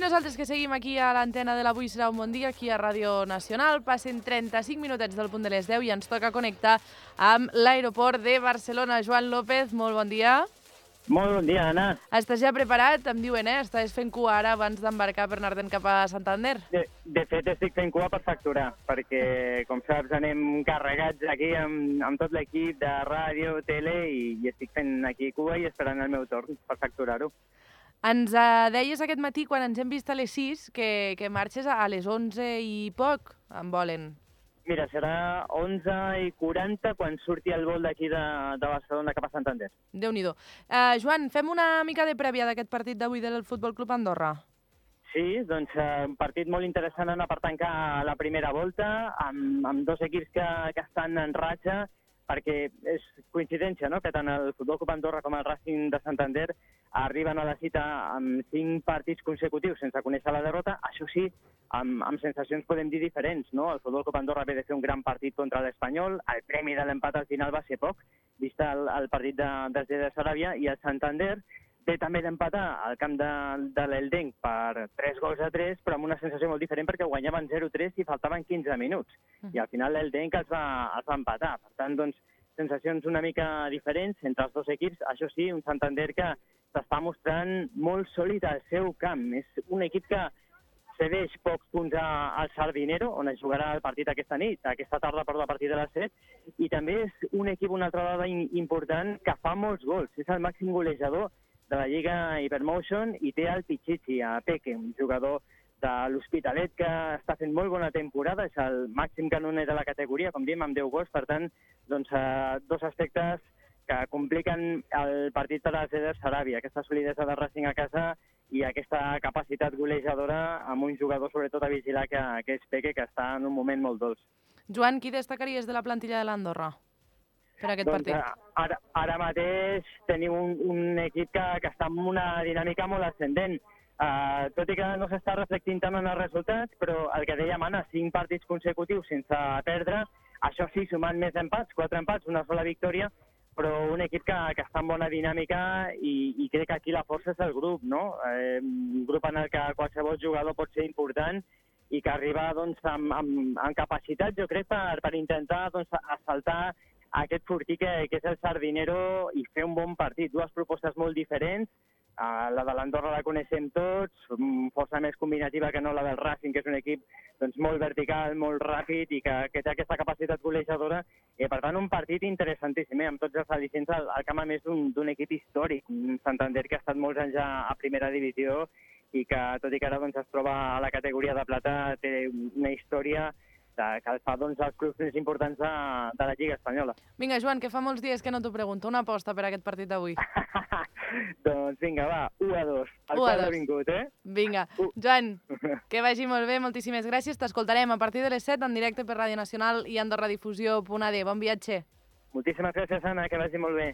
nosaltres que seguim aquí a l'antena de l'Avui serà un bon dia, aquí a Ràdio Nacional. Passen 35 minutets del punt de les 10 i ens toca connectar amb l'aeroport de Barcelona. Joan López, molt bon dia. Molt bon dia, Anna. Estàs ja preparat? Em diuen, eh? Estàs fent cua ara abans d'embarcar per anar-te'n cap a Santander? De, de fet, estic fent cua per facturar, perquè, com saps, anem carregats aquí amb, amb tot l'equip de ràdio, tele, i, i estic fent aquí cua i esperant el meu torn per facturar-ho. Ens eh, deies aquest matí, quan ens hem vist a les 6, que, que marxes a les 11 i poc, em volen. Mira, serà 11 i 40 quan surti el vol d'aquí de, de Barcelona cap a Santander. Déu-n'hi-do. Uh, Joan, fem una mica de prèvia d'aquest partit d'avui del Futbol Club Andorra. Sí, doncs eh, un partit molt interessant Anna, per tancar la primera volta, amb, amb dos equips que, que estan en ratxa, perquè és coincidència no? que tant el Futbol Club Andorra com el Racing de Santander arriben a la cita amb cinc partits consecutius sense conèixer la derrota, això sí, amb, amb sensacions podem dir diferents. No? El Futbol Club Andorra ve de fer un gran partit contra l'Espanyol, el premi de l'empat al final va ser poc, vist el, el partit de, de Saràbia, i el Santander ve també d'empatar al camp de, de l'Eldenc per 3 gols a 3, però amb una sensació molt diferent perquè guanyaven 0-3 i faltaven 15 minuts. I al final l'Eldenc els, va, els va empatar. Per tant, doncs, sensacions una mica diferents entre els dos equips. Això sí, un Santander que s'està mostrant molt sòlid al seu camp. És un equip que cedeix pocs punts al Sardinero, on es jugarà el partit aquesta nit, aquesta tarda, perdó, a partir de les 7, i també és un equip, una altra dada important, que fa molts gols. És el màxim golejador de la Lliga Hypermotion i té el Pichichi, a Peque, un jugador de l'Hospitalet que està fent molt bona temporada, és el màxim canoner de la categoria, com diem, amb 10 gols, per tant, doncs, eh, dos aspectes que compliquen el partit per a Zeder Saràbia, aquesta solidesa de Racing a casa i aquesta capacitat golejadora amb un jugador sobretot a vigilar que, que és Peque, que està en un moment molt dolç. Joan, qui destacaries de la plantilla de l'Andorra per aquest doncs, partit? eh, Ara, ara mateix tenim un, un equip que, que està en una dinàmica molt ascendent. Uh, tot i que no s'està reflectint tant en els resultats, però el que dèiem, Anna, cinc partits consecutius sense perdre, això sí, sumant més empats, quatre empats, una sola victòria, però un equip que, que està en bona dinàmica i, i crec que aquí la força és el grup, no? Eh, un grup en el que qualsevol jugador pot ser important i que arriba doncs, amb, amb, amb capacitat, jo crec, per, per intentar doncs, assaltar aquest fortí que, que és el Sardinero i fer un bon partit. Dues propostes molt diferents, Uh, la de l'Andorra la coneixem tots, mm, força més combinativa que no la del Racing, que és un equip doncs, molt vertical, molt ràpid i que, que té aquesta capacitat golejadora. I, per tant, un partit interessantíssim, eh? amb tots els al·licents al, al camp a més d'un equip històric, un Santander que ha estat molts anys a, a primera divisió i que, tot i que ara doncs, es troba a la categoria de plata, té una història de, que fa doncs, els clubs més importants de, de la Lliga Espanyola. Vinga, Joan, que fa molts dies que no t'ho pregunto. Una aposta per aquest partit d'avui. doncs vinga, va, 1 a 2. El 1 a quart ha 2. vingut, eh? Vinga. Joan, que vagi molt bé, moltíssimes gràcies. T'escoltarem a partir de les 7 en directe per Ràdio Nacional i Andorra Difusió.ad. Bon viatge. Moltíssimes gràcies, Anna, que vagi molt bé.